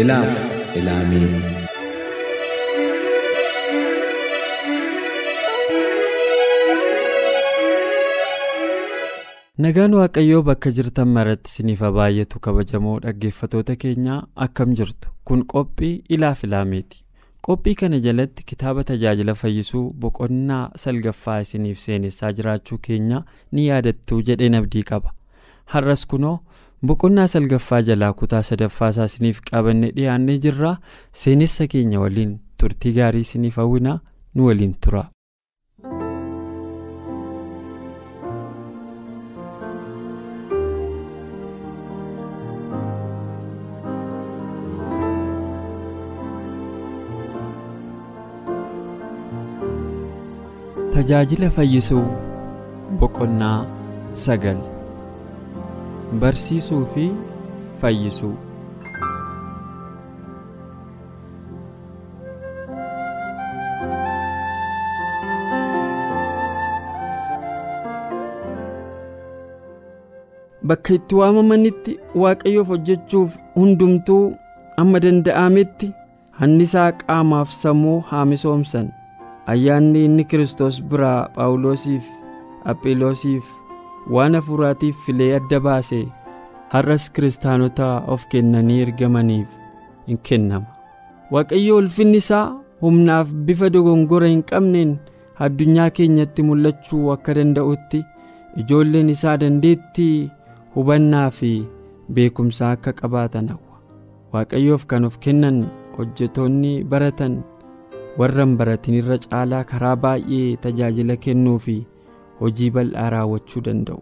Ilaaf ilaamee nagaan waaqayyoo bakka jirtan maratti isiniif baay'atu kabajamoo dhaggeeffatoota keenyaa akkam jirtu? Kun qophii ilaaf ilaameeti. Qophii kana jalatti kitaaba tajaajila fayyisuu boqonnaa salgaffaa isiniif seenessaa jiraachuu keenya ni yaadattuu jedheen abdii qaba. Har'as kunoo boqonnaa salgaffaa jalaa kutaa sadaffaasaa isiniif qabanne dhiyaannee jirraa seenessa keenya waliin turtii gaarii isiniif hawwinaa nu waliin tura. tajaajila fayyisuu boqonnaa sagal barsiisuu fi fayyisuu. Bakka itti waamamanitti waaqayyoof hojjechuuf hundumtuu amma danda'ametti hannisaa qaamaaf sammuu haa misoomsan ayyaanni inni kiristoos biraa phaawulosiif aphiloosiif waan hafuuraatiif filee adda baase har'as kiristaanota of kennanii ergamaniif in kennama. Waaqayyo ulfinni isaa humnaaf bifa dogongora hin qabneen addunyaa keenyatti mul'achuu akka danda'utti ijoolleen isaa dandeettii hubannaa fi beekumsaa akka qabaatan hawwa. Waaqayyoof kan of kennan hojjetoonni baratan warra hin baratin irra caalaa karaa baay'ee tajaajila kennuu fi hojii bal'aa raawwachuu danda'u.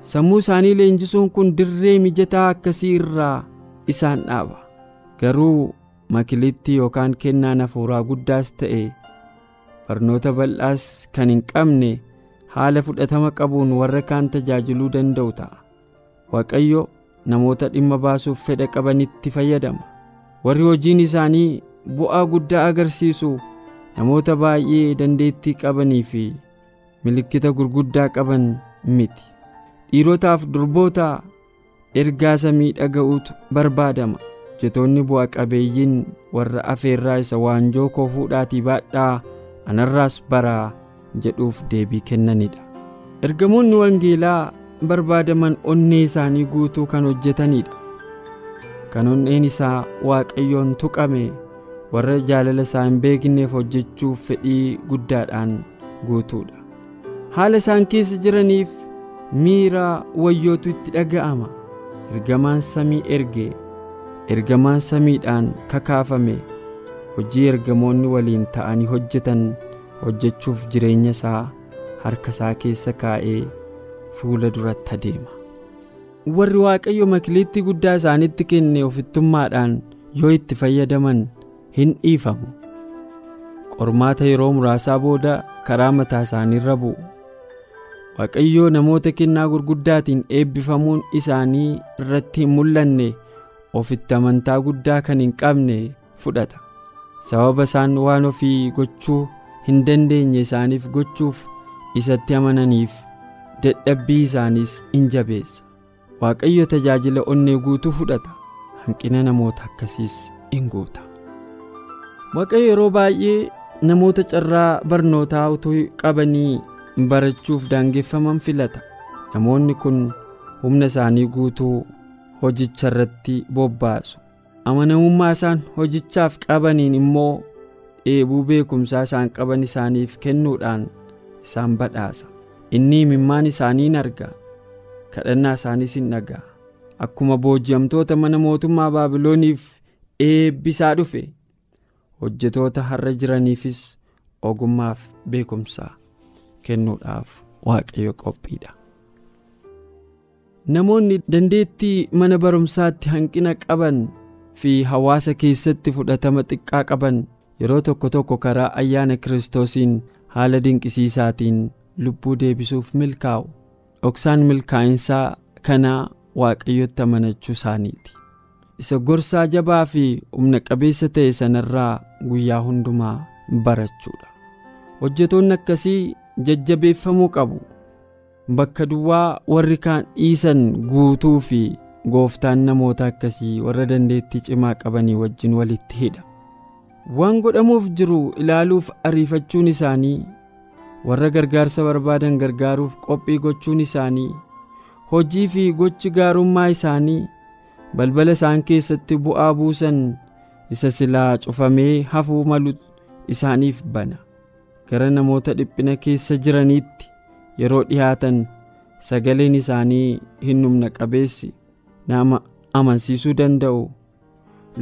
Sammuu isaanii leenjisuun kun dirree mijataa akkasii irraa isaan dhaaba. Garuu makilitti yookaan kennaan hafuuraa guddaas ta'e barnoota bal'aas kan hin qabne haala fudhatama qabuun warra kaan tajaajiluu danda'u ta'a. Waaqayyo namoota dhimma baasuuf fedha qabanitti fayyadama. Warri hojiin isaanii bu'aa guddaa agarsiisu namoota baay'ee dandeettii qabanii fi milikkita gurguddaa qaban miti. Dhiirotaaf durboota ergaa samii dhaga'uutu barbaadama. Jetoonni bu'a qabeeyyiin warra afeerraa isa waanjoo koo fuudhaatii baadhaa anarraas baraa jedhuuf deebii kennanidha. Ergamoonni wangeelaa barbaadaman onnee isaanii guutuu kan hojjetanidha kan onneen isaa waaqayyoon tuqame warra jaalala isaa hin beekneef hojjechuuf fedhii guddaadhaan guutuudha haala isaan keessa jiraniif miira wayyootu itti dhaga'ama. Ergamaan samii erge ergamaan samiidhaan kakaafame hojii ergamoonni waliin ta'anii hojjetan hojjechuuf jireenya isaa harka isaa keessa kaa'ee fuula duratti adeema. Warri waaqayyo makiliitti guddaa isaanitti kenne ofittummaadhaan yoo itti fayyadaman hin dhiifamu. Qormaata yeroo muraasaa booda karaa mataa isaaniirra bu'u waaqayyoo namoota kennaa gurguddaatiin eebbifamuun isaanii irratti hin mul'anne ofitti amantaa guddaa kan hin qabne fudhata. Sababa isaan waan ofii gochuu hin dandeenye isaaniif gochuuf isatti amananiif dadhabbii isaaniis in jabeessa. Waaqayyo tajaajila onnee guutuu fudhata hanqina namoota akkasiis in guuta. Waaqayyo yeroo baay'ee namoota carraa barnootaa utuu qabanii barachuuf daangeffaman filata. Namoonni kun humna isaanii guutuu hojicha irratti bobbaasu. Amanamummaa isaan hojichaaf qabaniin immoo dheebuu beekumsaa isaan qaban isaaniif kennuudhaan isaan badhaasa. Inni imimmaan isaanii arga kadhannaa isaaniis in dhaga'a. Akkuma booji'amtoota mana mootummaa baabilooniif eebbisaa dhufe hojjetoota har'a jiraniifis ogummaaf beekumsaa kennuudhaaf waaqayyo qophiidha. Namoonni dandeettii mana barumsaatti hanqina qaban fi hawaasa keessatti fudhatama xiqqaa qaban yeroo tokko tokko karaa ayyaana kiristoosiin haala dinqisiisaatiin lubbuu deebisuuf milkaa'u. Dhoksaan milkaa'insaa kanaa waaqayyotti amanachuu isaaniiti. Isa gorsaa jabaa fi humna qabeessa ta'e sanarraa guyyaa hundumaa barachuudha. Hojjetoonni akkasii jajjabeeffamuu qabu. Bakka duwwaa warri kaan dhiisan guutuu fi gooftaan namoota akkasii warra dandeettii cimaa qabanii wajjin walitti hidha. Waan godhamuuf jiru ilaaluuf ariifachuun isaanii warra gargaarsa barbaadan gargaaruuf qophii gochuun isaanii hojii fi gochi gaarummaa isaanii balbala isaan keessatti bu'aa buusan isa silaa cufamee hafuu malu isaaniif bana gara namoota dhiphina keessa jiraniitti yeroo dhihaatan sagaleen isaanii hin humna qabeessi nama amansiisuu danda'u.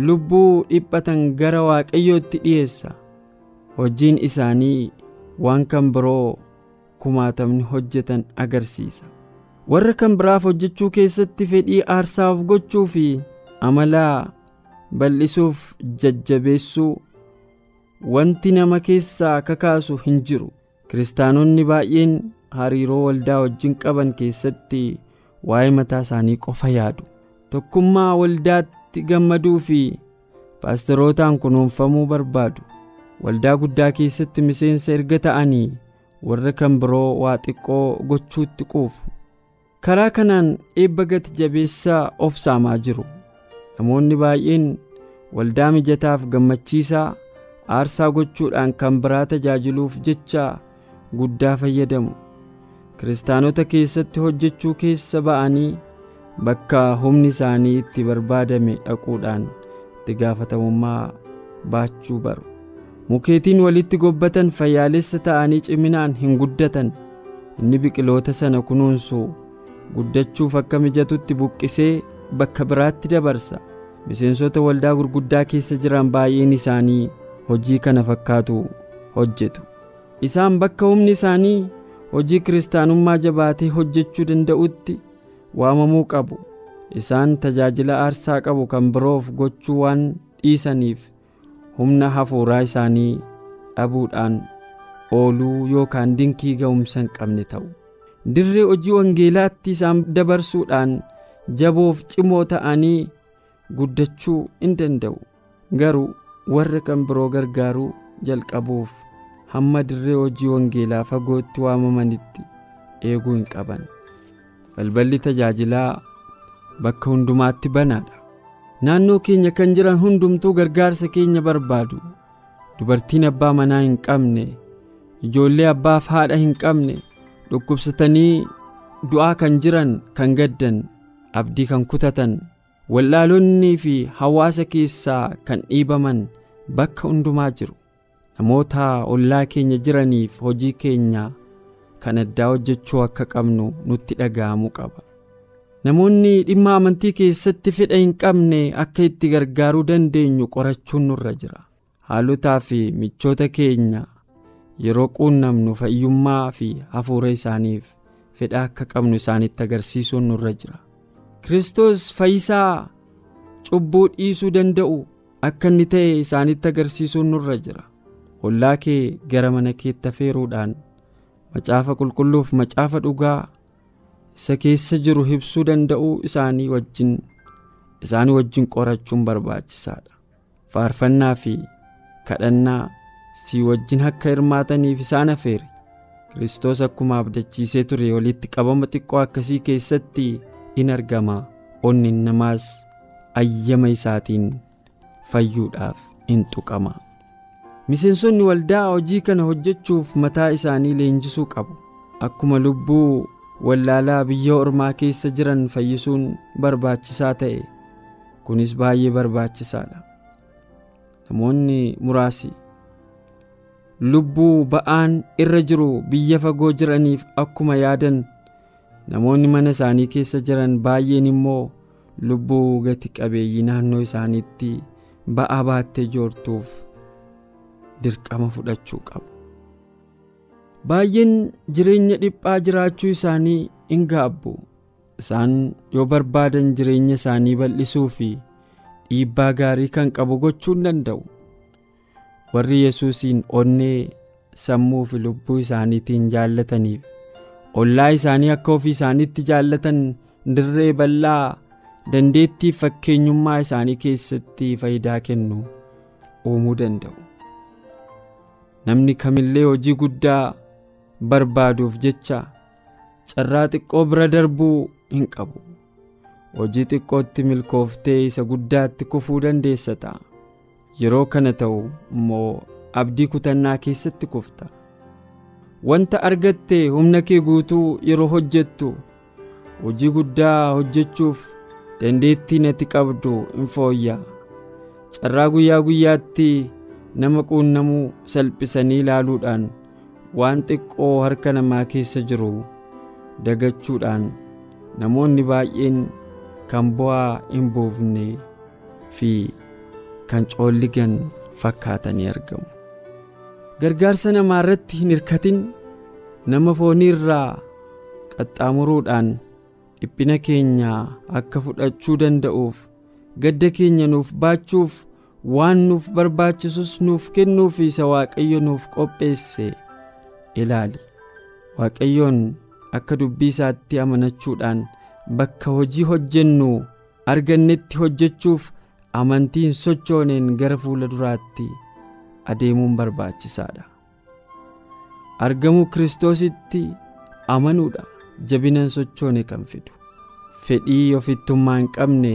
Lubbuu dhiphatan gara waaqayyootti dhi'eessa hojiin isaanii waan kan biroo kumaatamni hojjetan agarsiisa. Warra kan biraaf hojjechuu keessatti fedhii aarsaa of gochuu fi amalaa bal'isuuf jajjabeessuu wanti nama keessaa kakaasu hin jiru. Kiristaanonni baay'een hariiroo waldaa wajjin qaban keessatti waa'ee mataa isaanii qofa yaadu. Tokkummaa waldaatti gammaduu fi paastorootaan kunuunfamuu barbaadu. Waldaa guddaa keessatti miseensa erga ta'anii warra kan biroo waa xiqqoo gochuutti quufu. Karaa kanaan eebba gati jabeessaa of saamaa jiru. Namoonni baay'een waldaa mijataaf gammachiisaa aarsaa gochuudhaan kan biraa tajaajiluuf jecha guddaa fayyadamu. Kiristaanota keessatti hojjechuu keessa ba'anii bakka humni isaanii itti barbaadame dhaquudhaan itti gaafatamummaa baachuu baru. Mukeetiin walitti gobbatan fayyaalessa ta'anii ciminaan hin guddatan. Inni biqiloota sana kunuunsu guddachuuf akka mijatutti buqqisee bakka biraatti dabarsa. Miseensota waldaa gurguddaa keessa jiran baay'een isaanii hojii kana fakkaatu hojjetu. Isaan bakka humni isaanii hojii kiristaanummaa jabaatee hojjechuu danda'utti waamamuu qabu. Isaan tajaajila aarsaa qabu kan biroof gochuu waan dhiisaniif humna hafuuraa isaanii dhabuudhaan ooluu yookaan dinkii ga'umsa hin qabne ta'u. Dirree hojii wangeelaatti isaan dabarsuudhaan jaboof cimoo ta'anii guddachuu hin danda'u. Garuu warra kan biroo gargaaruu jalqabuuf hamma dirree hojii wangeelaa fagootti waamamanitti eeguu hin qaban. Balballi tajaajilaa bakka hundumaatti banaadha. Naannoo keenya kan jiran hundumtuu gargaarsa keenya barbaadu. Dubartiin abbaa manaa hin qabne ijoollee abbaaf haadha hin qabne dhukkubsatanii du'aa kan jiran kan gaddan abdii kan kutatan wallaalonnii fi hawaasa keessaa kan dhiibaman bakka hundumaa jiru. Namoota ollaa keenya jiraniif hojii keenya kan addaa hojjechuu akka qabnu nutti dhaga'amuu qaba. Namoonni dhimma amantii keessatti fedha hin qabne akka itti gargaaruu dandeenyu qorachuun nurra jira. Haalotaa fi michoota keenya yeroo quunnamnu fayyummaa fi hafuura isaaniif fedha akka qabnu isaanitti agarsiisuun nurra jira. Kiristoos fayyisaa cubbuu dhiisuu danda'u akka inni ta'e isaanitti agarsiisuun nurra jira. Ollaa kee gara mana keetti afeeruudhaan macaafa qulqulluuf macaafa dhugaa isa keessa jiru ibsuu danda'uu isaanii wajjin isaanii wajjin qorachuun barbaachisaadha. Faarfannaa fi kadhannaa si wajjin akka hirmaataniif isaan afeeri kiristoos akkuma abdachiisee ture walitti qabama xiqqoo akkasii keessatti in argama. Onni namaas ayyama isaatiin fayyuudhaaf in tuqama. Miseensonni waldaa hojii kana hojjechuuf mataa isaanii leenjisuu qabu. Akkuma lubbuu wallaalaa biyya ormaa keessa jiran fayyisuun barbaachisaa ta'e kunis baay'ee barbaachisaadha namoonni muraasi lubbuu ba'aan irra jiru biyya fagoo jiraniif akkuma yaadan namoonni mana isaanii keessa jiran baay'een immoo lubbuu gati qabeeyyii naannoo isaaniitti ba'aa baattee joortuuf dirqama fudhachuu qabu baay'een jireenya dhiphaa jiraachuu isaanii in gaabbu. Isaan yoo barbaadan jireenya isaanii bal'isuu fi dhiibbaa gaarii kan qabu gochuu hin danda'u. Warri yesuusiin onnee sammuu fi lubbuu isaaniitiin jaallataniif ollaa isaanii akka ofii isaaniitti jaallatan dirree bal'aa dandeettii fakkeenyummaa isaanii keessatti faayidaa kennu uumuu danda'u. Namni kamillee hojii guddaa barbaaduuf jecha carraa xiqqoo bira darbuu hin qabu. Hojii xiqqootti milkooftee isa guddaatti kufuu dandeessa ta'a yeroo kana ta'u immoo abdii kutannaa keessatti kufta. Wanta argatte humna kee guutuu yeroo hojjettu hojii guddaa hojjechuuf dandeettiin ati qabdu in fooyya. Carraa guyyaa guyyaatti nama quunnamuu salphisanii ilaaluudhaan waan xiqqoo harka namaa keessa jiru dagachuudhaan namoonni baay'een kan bu'aa hin buufne fi kan coolligan fakkaatanii argamu. Gargaarsa namaa irratti hin hirkatin. Nama foonii irraa qaxxaamuruudhaan dhiphina keenya akka fudhachuu danda'uuf gadda keenya nuuf baachuuf waan nuuf barbaachisus nuuf kennuuf isa waaqayyo nuuf qopheesse ilaali. Waaqayyoon akka dubbii isaatti amanachuudhaan bakka hojii hojjennu argannetti hojjechuuf amantiin sochooneen gara fuula duraatti adeemuun barbaachisaadha. Argamuu kiristoositti amanuudha jabinan sochoone kan fidu. Fedhii ofittummaa hin qabne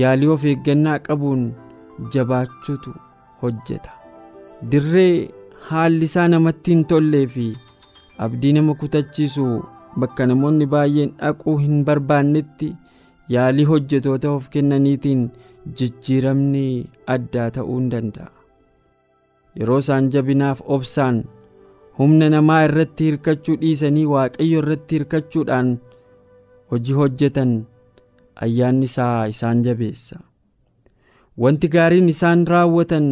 yaalii of eeggannaa qabuun jabaachuutu hojjeta. Dirree haalli isaa namatti hin tollee fi abdii nama kutachiisu bakka namoonni baay'een dhaquu hin barbaannetti yaalii hojjetoota of kennaniitiin jijjiiramni addaa ta'uu hin danda'a. Yeroo isaan jabinaaf obsaan humna namaa irratti hirkachuu dhiisanii waaqayyo irratti hirkachuudhaan hojii hojjetan. Ayyaanni isaa isaan jabeessa. Wanti gaariin isaan raawwatan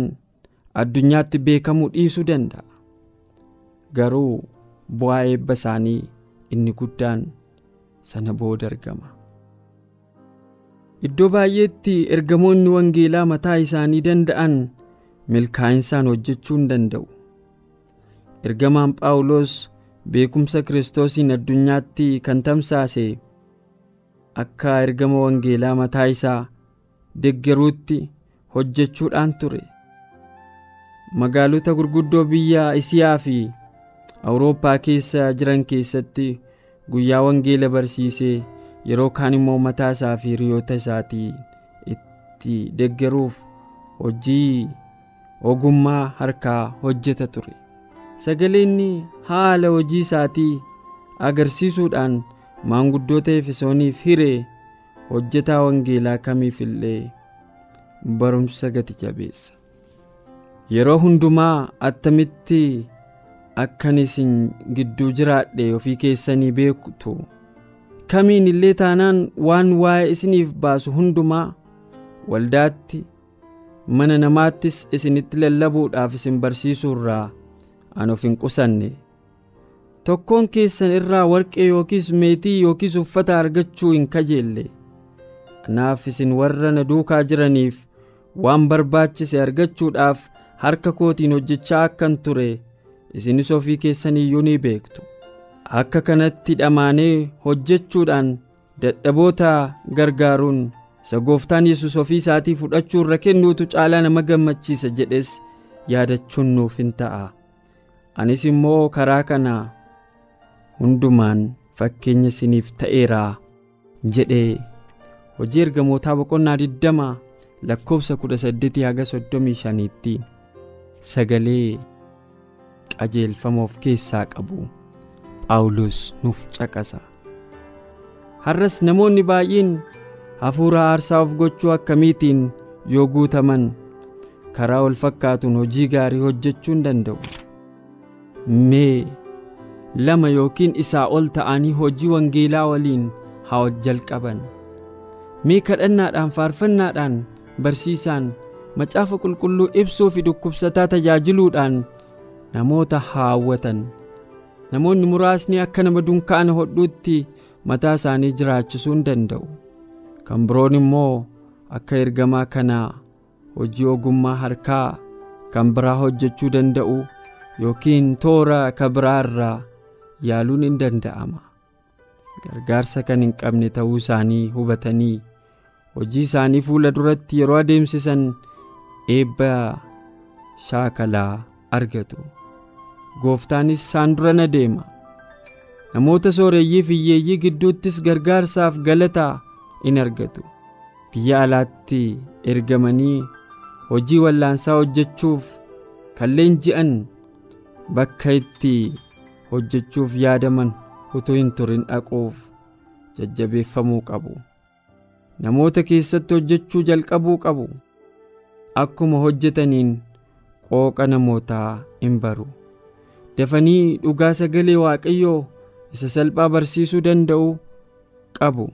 addunyaatti beekamuu dhiisuu danda'a. Garuu bu'aa eebba isaanii inni guddaan sana booda argama. Iddoo baay'eetti ergamoonni wangeelaa mataa isaanii danda'an milkaa'insaan hojjechuu hin danda'u ergamaan phaawulos beekumsa kiristoosiin addunyaatti kan tamsaase akka ergama wangeelaa mataa isaa deggeruutti hojjechuudhaan ture. Magaalota gurguddoo biyya isiyaa fi awurooppaa keessa jiran keessatti guyyaa wangeela barsiisee yeroo kaan immoo mataa isaa fi hiriyoota isaatii itti deggeruuf hojii ogummaa harkaa hojjeta ture sagaleenni haala hojii isaatii agarsiisuudhaan maanguddoota efesooniif hiree hojjetaa wangeelaa kamiif illee barumsa gati jabeessa. Yeroo hundumaa attamitti akkan isin gidduu jiraadhe ofii keessanii beektu? Kamiin illee taanaan waan waa'ee isiniif baasu hundumaa waldaatti mana namaattis isinitti lallabuudhaaf isin barsiisuu irraa an of hin qusanne. Tokkoon keessan irraa warqee yookiis meetii yookiis uffata argachuu hin kajeelle. Anaaf isin warra na duukaa jiraniif waan barbaachise argachuudhaaf harka kootiin hojjechaa akkan ture isinis ofii keessan iyyuu ni beektu. Akka kanatti dhamaanee hojjechuudhaan dadhaboota gargaaruun isa gooftaan yesus ofii isaatii fudhachuu irra kennuutu caalaa nama gammachiisa jedhes yaadachuun nuuf hin ta'a anis immoo karaa kana hundumaan fakkeenya isiniif ta'eeraa jedhee hojii ergamootaa boqonnaa 20 lakkoofsa 18 haga 35tti sagalee qajeelfama of keessaa qabu. Phaawulos nuuf caqasa. Har'as namoonni baay'een hafuura aarsaa of gochuu akkamiitiin yoo guutaman? Karaa wal fakkaatuun hojii gaarii hojjechuu hin danda'u mee lama yookiin isaa ol ta'anii hojii wangeelaa waliin haa jalqaban. Mee kadhannaadhaan faarfannaadhaan barsiisaan macaafa qulqulluu ibsuu fi dhukkubsataa tajaajiluudhaan namoota haawwatan. Namoonni muraasni akka nama dunkaana hodhuutti mataa isaanii jiraachisuu hin danda'u. Kan biroon immoo akka ergamaa kanaa hojii ogummaa harkaa kan biraa hojjechuu danda'u yookiin toora ka biraa irraa yaaluun hin danda'ama. Gargaarsa kan hin qabne ta'uu isaanii hubatanii hojii isaanii fuula duratti yeroo adeemsisan eebba shaakalaa argatu. Gooftaanis isaan dura na deema. Namoota sooreyyii fi hiyyeeyyii gidduuttis gargaarsaaf galataa in argatu. Biyya alaatti ergamanii hojii wallaansaa hojjechuuf kan leenji'an bakka itti hojjechuuf yaadaman utuu hin turin dhaquuf jajjabeeffamuu qabu. Namoota keessatti hojjechuu jalqabuu qabu. Akkuma hojjetaniin qooqa namootaa hin baru. Dafanii dhugaa sagalee waaqayyoo isa salphaa barsiisuu danda'u qabu.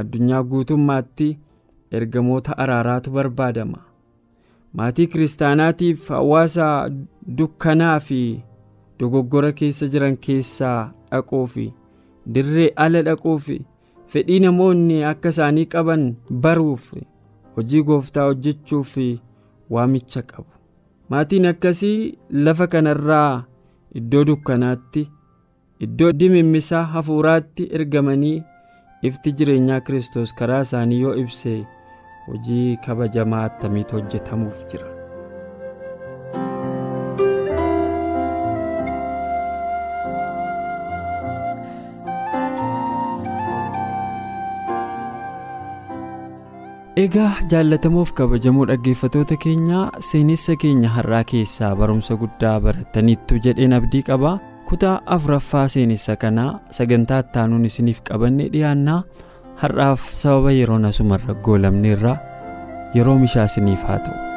Addunyaa guutummaatti ergamoota araaraatu barbaadama. Maatii kiristaanaatiif hawaasa dukkanaa fi dogoggora keessa jiran keessaa dhaquu fi dirree ala dhaquu fi fedhii namoonni akka isaanii qaban baruuf hojii gooftaa hojjechuu fi waamicha qabu maatiin akkasii lafa kanarraa iddoo dukkanaatti iddoo dimimmisaa hafuuraatti ergamanii ifti jireenyaa kiristoos karaa isaanii yoo ibse hojii kabajamaa attamiitu hojjetamuuf jira. Egaa jaallatamoof kabajamoo dhaggeeffatoota keenyaa seenessa keenya har'aa keessaa barumsa guddaa barattaniittu jedheen abdii qaba. Kutaa afuraffaa seenessa kanaa sagantaa ittaanuun isiniif qabanne dhiyaannaa. Har'aaf sababa yeroon asumarra goolamneerra. Yeroo mishaa isiniif haa ta'u.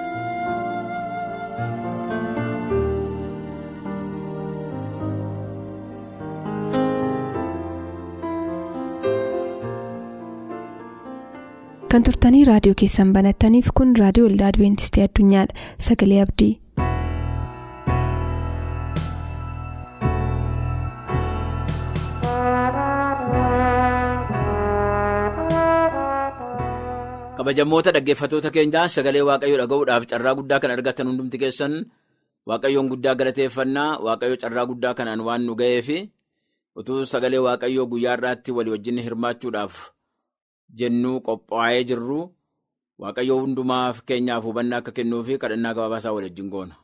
Raadiyoo keessan banattaniif kun raadiyoo waldaa adventistii addunyaadha sagalee abdii. kabajamoota dhaggeeffatoota keenyaa sagalee waaqayyoo dhaga'uudhaaf carraa guddaa kan argatan hundumti keessan waaqayyoon guddaa galateeffannaa waaqayyo carraa guddaa kanaan waan nu ga'eef utuu sagalee waaqayyoo guyyaa irraatti walii wajjin hirmaachuudhaaf jennuu qophaa'ee jirru waaqayyoo hundumaaf keenyaaf hubannaa akka kennuu fi kadhannaa gabaabaasaa wal wajjin goona.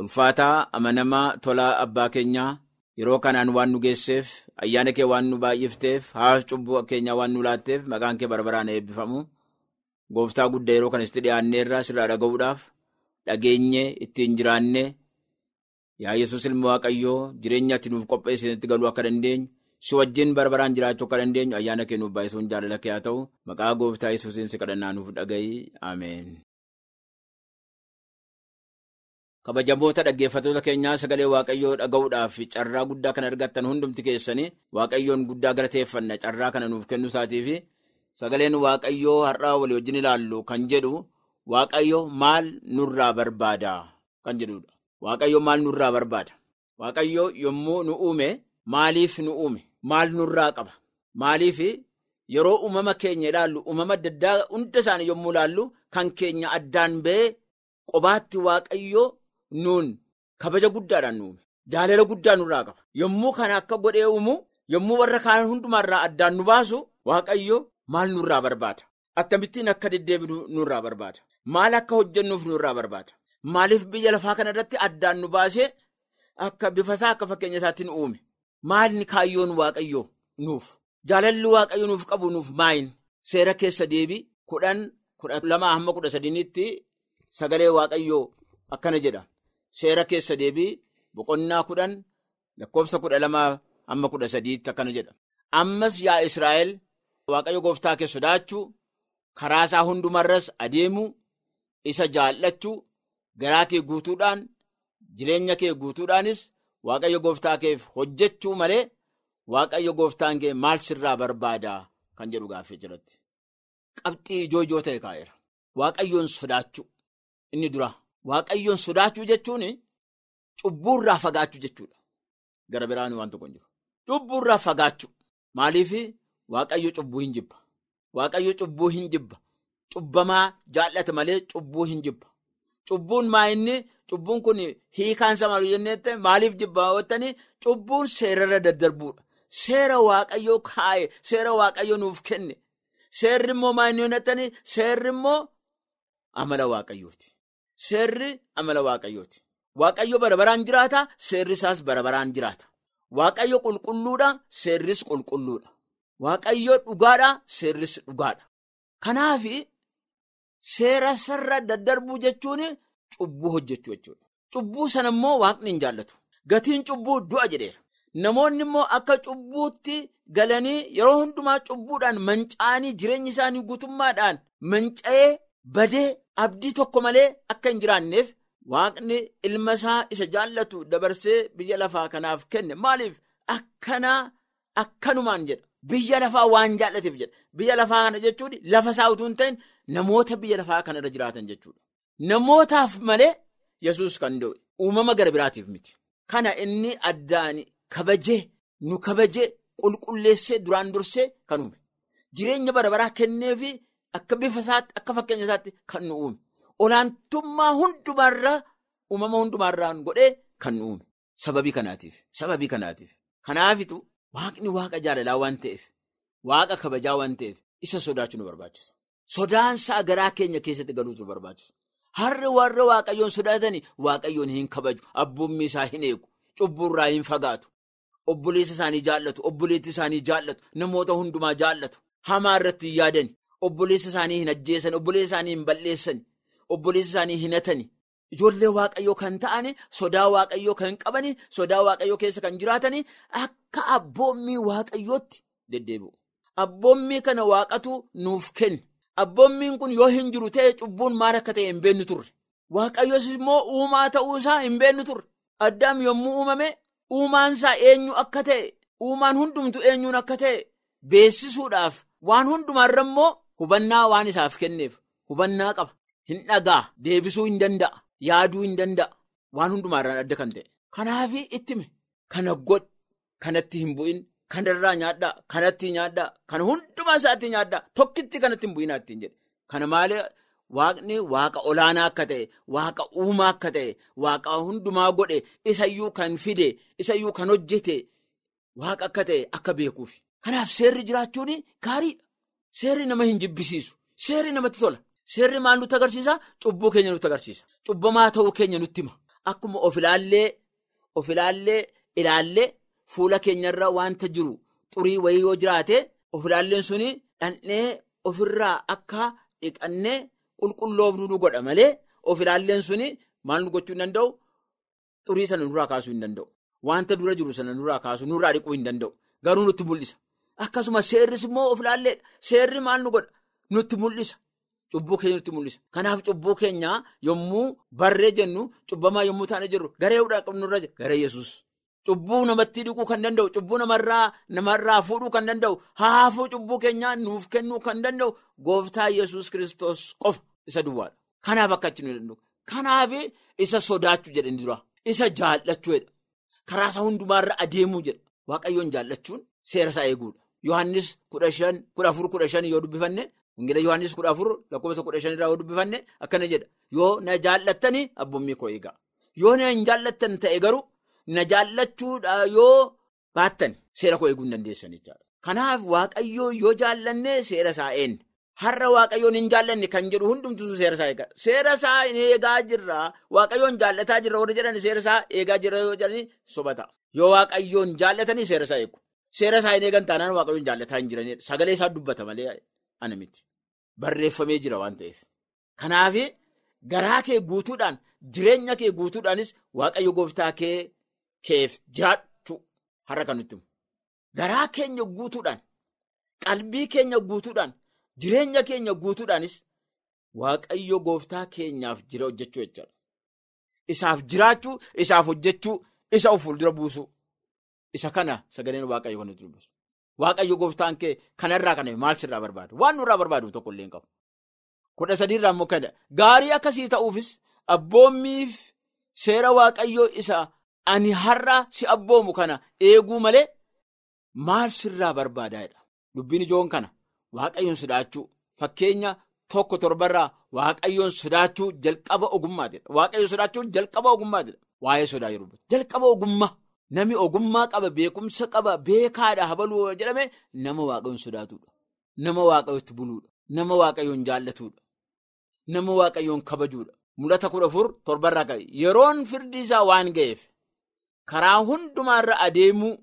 ulfaataa amanamaa tolaa abbaa keenyaa yeroo kanaan waan nu geesseef ayyaana kee waan nu baay'ifteef haaf cubbuu keenyaa waan nu laatteef maqaan kee barbaraan eebbifamu gooftaa guddaa yeroo kanatti dhiyaanneerraa sirraa dhaga'uudhaaf dhageenye ittiin jiraanne yaa yesus ilma waaqayyoo jireenya ati nuuf qopheessinitti galuu akka dandeenyu si wajjin barbaraan jiraachuu akka dandeenyu ayyaana kee nuuf baay'isuun jaalala kee haa ta'u maqaa gooftaa yesuusiin si kadhannaa nuuf dhaga'i ameen. kabajamoota dhaggeeffatoota keenyaa sagalee waaqayyoo dhaga'uudhaaf carraa guddaa kan argattan hundumti keessanii waaqayyoon guddaa galateeffanna carraa kana nuuf kennuu isaatiif sagaleen waaqayyoo har'aa walii wajjin ilaallu kan jedhu waaqayyo maal nurraa barbaada kan jedhudha. waaqayyo maal nurraa barbaada waaqayyo yommuu nu uume maaliif nu uume maal nurraa qaba? Maaliif yeroo uumama keenya ilaallu uumama adda addaa hunda isaanii yommuu ilaallu kan keenya addaan ba'ee qobaatti waaqayyo. nuun kabaja guddaadhaan uume jaalala guddaa nurraa qaba. Yommuu kana akka godhee uumu yommuu warra kaan hundumaarraa addaan nu baasu waaqayyo maal nurraa barbaada? Akkamittiin akka deddeebinu nurraa barbaada? Maal akka hojjennuuf nurraa barbaada? Maaliif biyya lafaa kana irratti addaan nu baasee akka bifasaa akka fakkeenya isaatti nu uume maalni kaayyoon waaqayyo nuuf jaalalli waaqayyo nuuf qabu nuuf maayin seera keessa deebii kudhan kudha lamaa hamma kudha sadiinitti sagalee waaqayyoo akkana jedha. Seera keessa deebii boqonnaa kudhan lakkoofsa kudha lamaa hamma kudha sadiitti akkana jedha. Ammas yaa Israa'el waaqayyo gooftaa kee sodaachuu karaa isaa hundumarras adeemuu isa jaallachuu garaa kee guutuudhaan jireenya kee guutuudhaanis waaqayyo gooftaa keef hojjechuu malee waaqayyo gooftaan kee maal sirraa barbaada kan jedhu gaaffii jiratti. Qabxii ijoo ijoo ta'e kaa'eera. Waaqayyoon sodaachuu inni dura. Waaqayyoon sodaachuu jechuun cubbuurraa fagaachuu jechuudha. Gara biraan waan tokko hin jiru. cubbuurraa fagaachuu maaliif waaqayyo cubbuu hin jibba waaqayyo cubbuu hin jibba cubbamaa jaallata malee cubbuu hin jibba cubbuun maa inni cubbuun kun hiikaansa maal jenneette maaliif jibba hawwattanii cubbuun seerarra daddarbuudha. Seera waaqayyoo kaa'e seera waaqayyo nuuf kenne. Seerri immoo maa inni seerri immoo amala waaqayyooti seerri amala waaqayyooti waaqayyo bara baraan jiraata seerri isaas bara baraan jiraata. Waaqayyo qulqulluudha seerris qulqulluudha. Waaqayyo dhugaadha seerris dhugaadha. Kanaaf seera sarara daddarbuu jechuun cubbuu hojjechuu jechuudha. Cubbuu sana immoo waaqni hin jaallatu. Gatiin cubbuu du'a jedheera. Namoonni immoo akka cubbuutti galanii yeroo hundumaa cubbuudhaan manca'anii jireenya isaanii guutummaadhaan manca'ee badee abdii tokko malee akka hin jiraanneef waaqni ilma isaa isa jaallatu dabarsee biyya lafaa kanaaf kenne. Maaliif? Akkanaa akkanumaan jedha. Biyya lafaa waan jaallateef jedha. Biyya lafaa kana jechuun lafa isaa utuu hin ta'in namoota biyya lafaa kanarra jiraatan jechuudha. Namootaaf malee yesus kan da'e uumama gara biraatiif miti. Kana inni addaan. Kabajee nu kabajee qulqulleessee duraan dursee kan uume. Jireenya bara baraa kenneefi akka bifa isaatti akka fakkeenya isaatti kan nu uume. Olaantummaa hundumaarraa uumama hundumaarraan godhee kan nu uume. Sababii kanaatiif sababii kanaatiif. Kanaafitu waaqni waaqa jaalalaa waan ta'eef waaqa kabajaa waan ta'eef isa sodaachuu nu barbaachisa. Sodaansaa garaa keenya keessatti galuutu nu barbaachisa harri warra waaqayyoon sodaatanii waaqayyoon hin kabaju. Abboommii isaa hin eegu. Cubburraa hin fagaatu. Obboleessa isaanii jaallatu obboleetti isaanii jaallatu namoota hundumaa jaallatu. Hamaa irratti hin yaadani. Obboleessa isaanii hin ajjeesan obboleessa isaanii hin balleessan obboleessa isaanii hin hatani ijoollee waaqayyoo kan ta'ani sodaa waaqayyoo kan qabani sodaa waaqayyoo keessa kan jiraatani akka abboommii waaqayyootti deddeebi'u. Abboommii kana waaqatu nuuf kenne abboommiin kun yoo hin jiru ta'e cubbuun maal akka ta'e hin beennu turre waaqayyoos immoo uumaa ta'uu isaa hin beennu turre addaam yommuu uumame. Uumaan isaa eenyu akka ta'e uumaan hundumtu eenyuun akka ta'e beessisuudhaaf waan hundumaarra immoo hubannaa waan isaaf kenneef hubannaa qaba hin dhagaa deebisuu hin danda'a yaaduu hin danda'a waan hundumaarraan adda kan ta'e. Kanaaf ittime kana godh kanatti hin bu'in kanarraa nyaadhaa kanatti nyaadhaa kana hundumaa isaatti nyaadhaa tokkitti kanatti hin bu'inaa ittiin jedhe kana malee. Waaqni waaqa olaanaa akka ta'e waaqa uumaa akka ta'e waaqa hundumaa godhe isayyuu kan fide isayyuu kan hojjete waaqa akka ta'e akka beekuuf. Kanaaf seerri jiraachuun gaariidha. Seerri nama hin jibbisiisu. Seerri namatti tola. Seerri maal nutti agarsiisa? Cubbuu keenya nutti agarsiisa. Cubbamaa ta'uu keenya nutti hima. Akkuma of ilaallee of ilaallee ilaallee fuula keenyarra wanta jiru xurii wayii yoo jiraate of ilaalleen suni dhandhee ofirraa akka dhiqannee. Qulqulloofnu nu godha malee of ilaalleen suni maal nu gochuu hin danda'u xurii sana nurraa kaasuu hin danda'u. Wanta dura jiru sana nurraa kaasuu nurraa dhiquu hin danda'u. Garuu nutti mul'isa. Akkasuma seerris immoo of ilaalleedha. Seerri maal nu godha? Nutti mul'isa. Cubbuu keenya nutti mul'isa. Kanaaf cubbuu keenya yommuu barree jennu cubbamaa yommuu taane jirru garee hudhaa qabnurra jira. Garee Yesuus. Cubbuu namatti dhiquu kan danda'u, cubbuu namarraa namarraa fuudhuu kan danda'u, haafuu cubbuu keenyaa nuuf kennuu kan danda'u gooftaa Yesuus kiristoos qofa isa duwwaadha. Kanaaf akka achi nu danda'u. Kanaaf isa sodaachuu jedhani dura. Isa jaallachuu jedha. Karaa isaa hundumaarra adeemuu jedha. Waaqayyoon jaallachuun seera isaa eeguudha. Yohaannis kudha shan kudha afur kudha shan yoo dubbifanne Wangeela Yohaannis kudha afur lakkoofsa kudha shan irraa yoo dubbifanne akkana jedha. Yoo na jaallattanii abboommii koo eegaa. Yoo na hin jaallattan ta'e garuu. Na jaallachuudha yoo baattan seera koo eeguu hin dandeessan jechaadha. Kanaaf waaqayyoo yoo jaallanne seera isaa eenyu. Har'a waaqayyoon hin jaallanne kan jedhu hundumtuu seera isaa eegaa. Seera isaa eegaa jirra waaqayyoon jaallataa jirra warra jedhan seera isaa eegaa jirra yoo jedhani sobata. Yoo waaqayyoon jaallatanii seera isaa eegu. Seera isaa hin eegan taanaan waaqayyoon jaallataa hin jiranidha. Sagalee isaa dubbata malee ana miti. Barreeffamee jira waan ta'eef. Kanaaf garaa kee guutuudhaan jireenya kee guutuudhaanis waaqayyo gooftaa kee. Keef jiraachuu har'a kan nutti. Garaa keenya guutuudhaan, qalbii keenya guutuudhaan, jireenya keenya guutuudhaanis waaqayyo gooftaa keenyaaf jira hojjechuu jechuudha. Isaaf jiraachuu, isaaf hojjechuu, isa of fuuldura buusuu. Isa kana sagaleen waaqayyo kan nuti dubbisu. Waaqayyo gooftaan kee kanarraa kana maal sirraa barbaadu? Waan nurraa barbaadu tokko illee hin qabu. Kudha sadiirraa immoo gaarii akkasii ta'uufis abboommiif seera waaqayyoo isa. Ani har'a si abboomu kana eeguu malee maal sirraa barbaadaadha dubbiin ijoon kana waaqayyoon sodaachuu fakkeenya tokko torbarraa waaqayyoon sodaachuu jalqaba ogummaatidha waaqayyoon sodaachuu jalqaba ogummaatidha waa'ee sodaa yeroo jalqaba ogummaa. Namni ogummaa qaba beekumsa qaba beekaadha habaluu jedhame nama waaqayyoon sodaatudha nama waaqayyootti buluudha. Nama waaqayyoon jaallatudha nama waaqayyoon kabajuudha. Mul'ata kudha afur torbarraa qabe yeroon firdi isaa waan ga'eef karaa hundumaarra adeemuu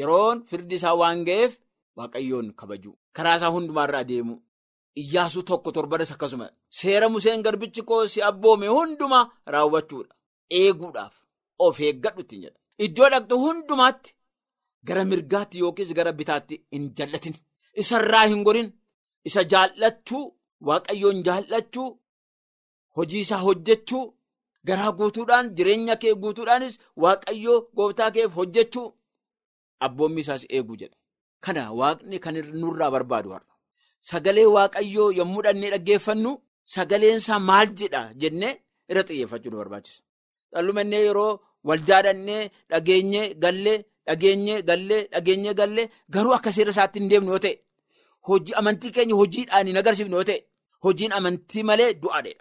yeroon firdi isaa waan ga'eef waaqayyoon kabajuu karaa isaa hundumaarra adeemuu iyyaasuu tokko torbaras akkasuma. Seera museen garbichi koo si abboome hundumaa raawwachuudha. Eeguudhaaf of eeggadhu ittiin jedha iddoo dhaqxu hundumaatti gara mirgaatti yookiis gara bitaatti hin jallatin. Isarraa hin gorin. Isa jaallachuu waaqayyoon jaallachuu hojii isaa hojjechuu garaa guutuudhaan jireenya kee guutuudhaanis waaqayyoo gooftaa keef hojjechuu abboommi isaas eeguu jedha kana waaqni kan nurraa barbaadu har'a sagalee waaqayyoo yommuu dhannee dhaggeeffannu sagaleen isaa maal jedha jennee irra xiyyeeffachuu nu barbaachisa dhallumannee yeroo waldaa dhannee dhageenyee gallee dhageenyee gallee dhageenyee gallee garuu akka seera isaatti hin deemnu yoo ta'e hojii amantii keenya hojiidhaan hin agarsiifnu yoo ta'e hojiin amantii malee du'aadha.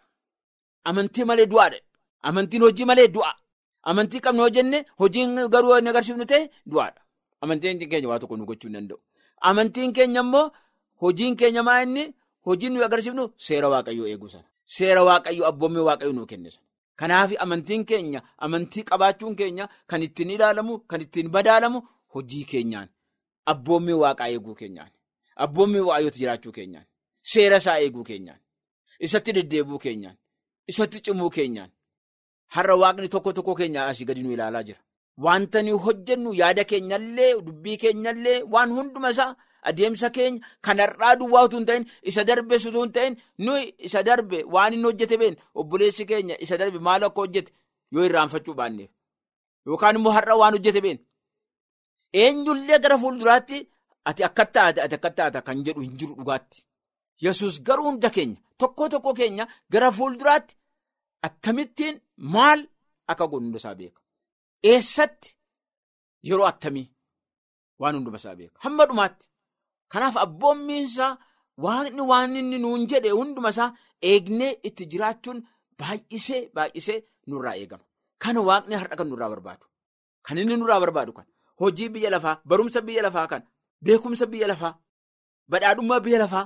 Amantii malee du'aadha. Amantiin hojii malee du'a. Amantii qabnu yoo jenne hojiin garuu hin agarsiifnu ta'e du'aadha. Amantiin keenya waa tokko nu gochuu hin danda'u. Amantiin keenya immoo hojiin keenya maa inni hojiin nuyi agarsiifnu seera waaqayyoo eeguu sana. Seera waaqayyoo abboommii waaqayyoo nuu kenne sana. Kanaaf amantiin keenya amantii qabaachuun keenya kan ittiin ilaalamu kan ittiin badaalamu hojii keenyaan abboommii waaqaa eeguu keenyaan abboommii waaqayyooti jiraachuu keenyaan seera isaa eeguu keenyaan isatti deddeebuu keenyaan isatti cimuu keenyaan har'a waaqni tokko tokko keenya asii gadi nu ilaalaa jira. Wanta nuyi hojjennu yaada keenyallee dubbii keenyallee waan hunduma isaa adeemsa keenya kan har'aa duwwaa utuu hin ta'in isa darbe utuu hin ta'in nuyi isa darbe waan inni hojjete been obboleessi keenya isa darbe maal akka hojjete yoo irraanfachuu baanneef. Yookaan immoo har'a waan hojjete been eenyullee gara fuulduraatti ati akka taate ati akka taata kan jedhu hin jiru dhugaatti. Yesus garuu hunda keenya tokko tokko keenya gara fuulduraatti akkamittiin maal akka godhu hunda isaa beeka. Eessatti? Yeroo attamii waan hunduma isaa beeka. Hamma dhumaatti. Kanaaf abboommiinsaa waaqni waan inni nuun jedhe hunduma isaa eegnee itti jiraachuun baay'isee baay'isee nurraa eegama. Kana waaqni har'a kan nurraa barbaadu. Kan inni nurraa barbaadu kan hojii biyya lafaa barumsa biyya lafaa kan beekumsa biyya lafaa badhaadhummaa biyya lafaa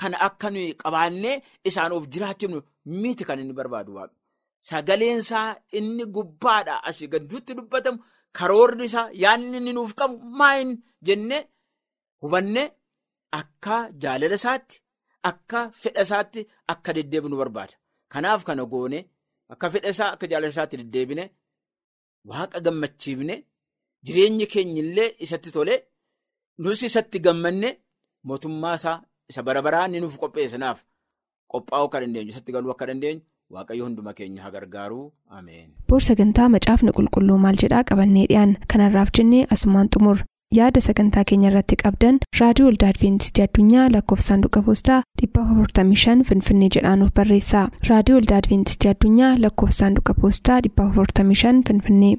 kan akka qabaannee isaan of jiraachifnu miti kan inni barbaadu waaqni. Sagaleensaa inni gubbaadha asii gadduutti dubbatamu karoorri isaa yaadni inni nuuf qabu maayin jennee hubanne akka jaalala isaatti akka fedha isaatti akka deddeebinu barbaada. Kanaaf kana goone akka fedha isaa akka jaalala isaatti deddeebine waaqa gammachiifne jireenyi keenya illee isatti tole nus isatti gammanne mootummaa isaa isa bara baraa inni nuuf qopheessanaaf qophaa'uu akka dandeenyu isatti galuu akka dandeenyu. Waaqayyo hunduma keenya haa gargaaru ameen. Boor sagantaa macaafni qulqulluu maal jedhaa qabannee dhiyaan kanarraaf jennee asumaan xumur yaada sagantaa keenya irratti qabdan raadiyoo waldaa adventistii addunyaa lakkoofsa saanduqa poostaa 455 finfinnee jedhaanuf barreessa raadiyoo waldaa adventistii addunyaa lakkoofsa saanduqa poostaa 455 finfinnee.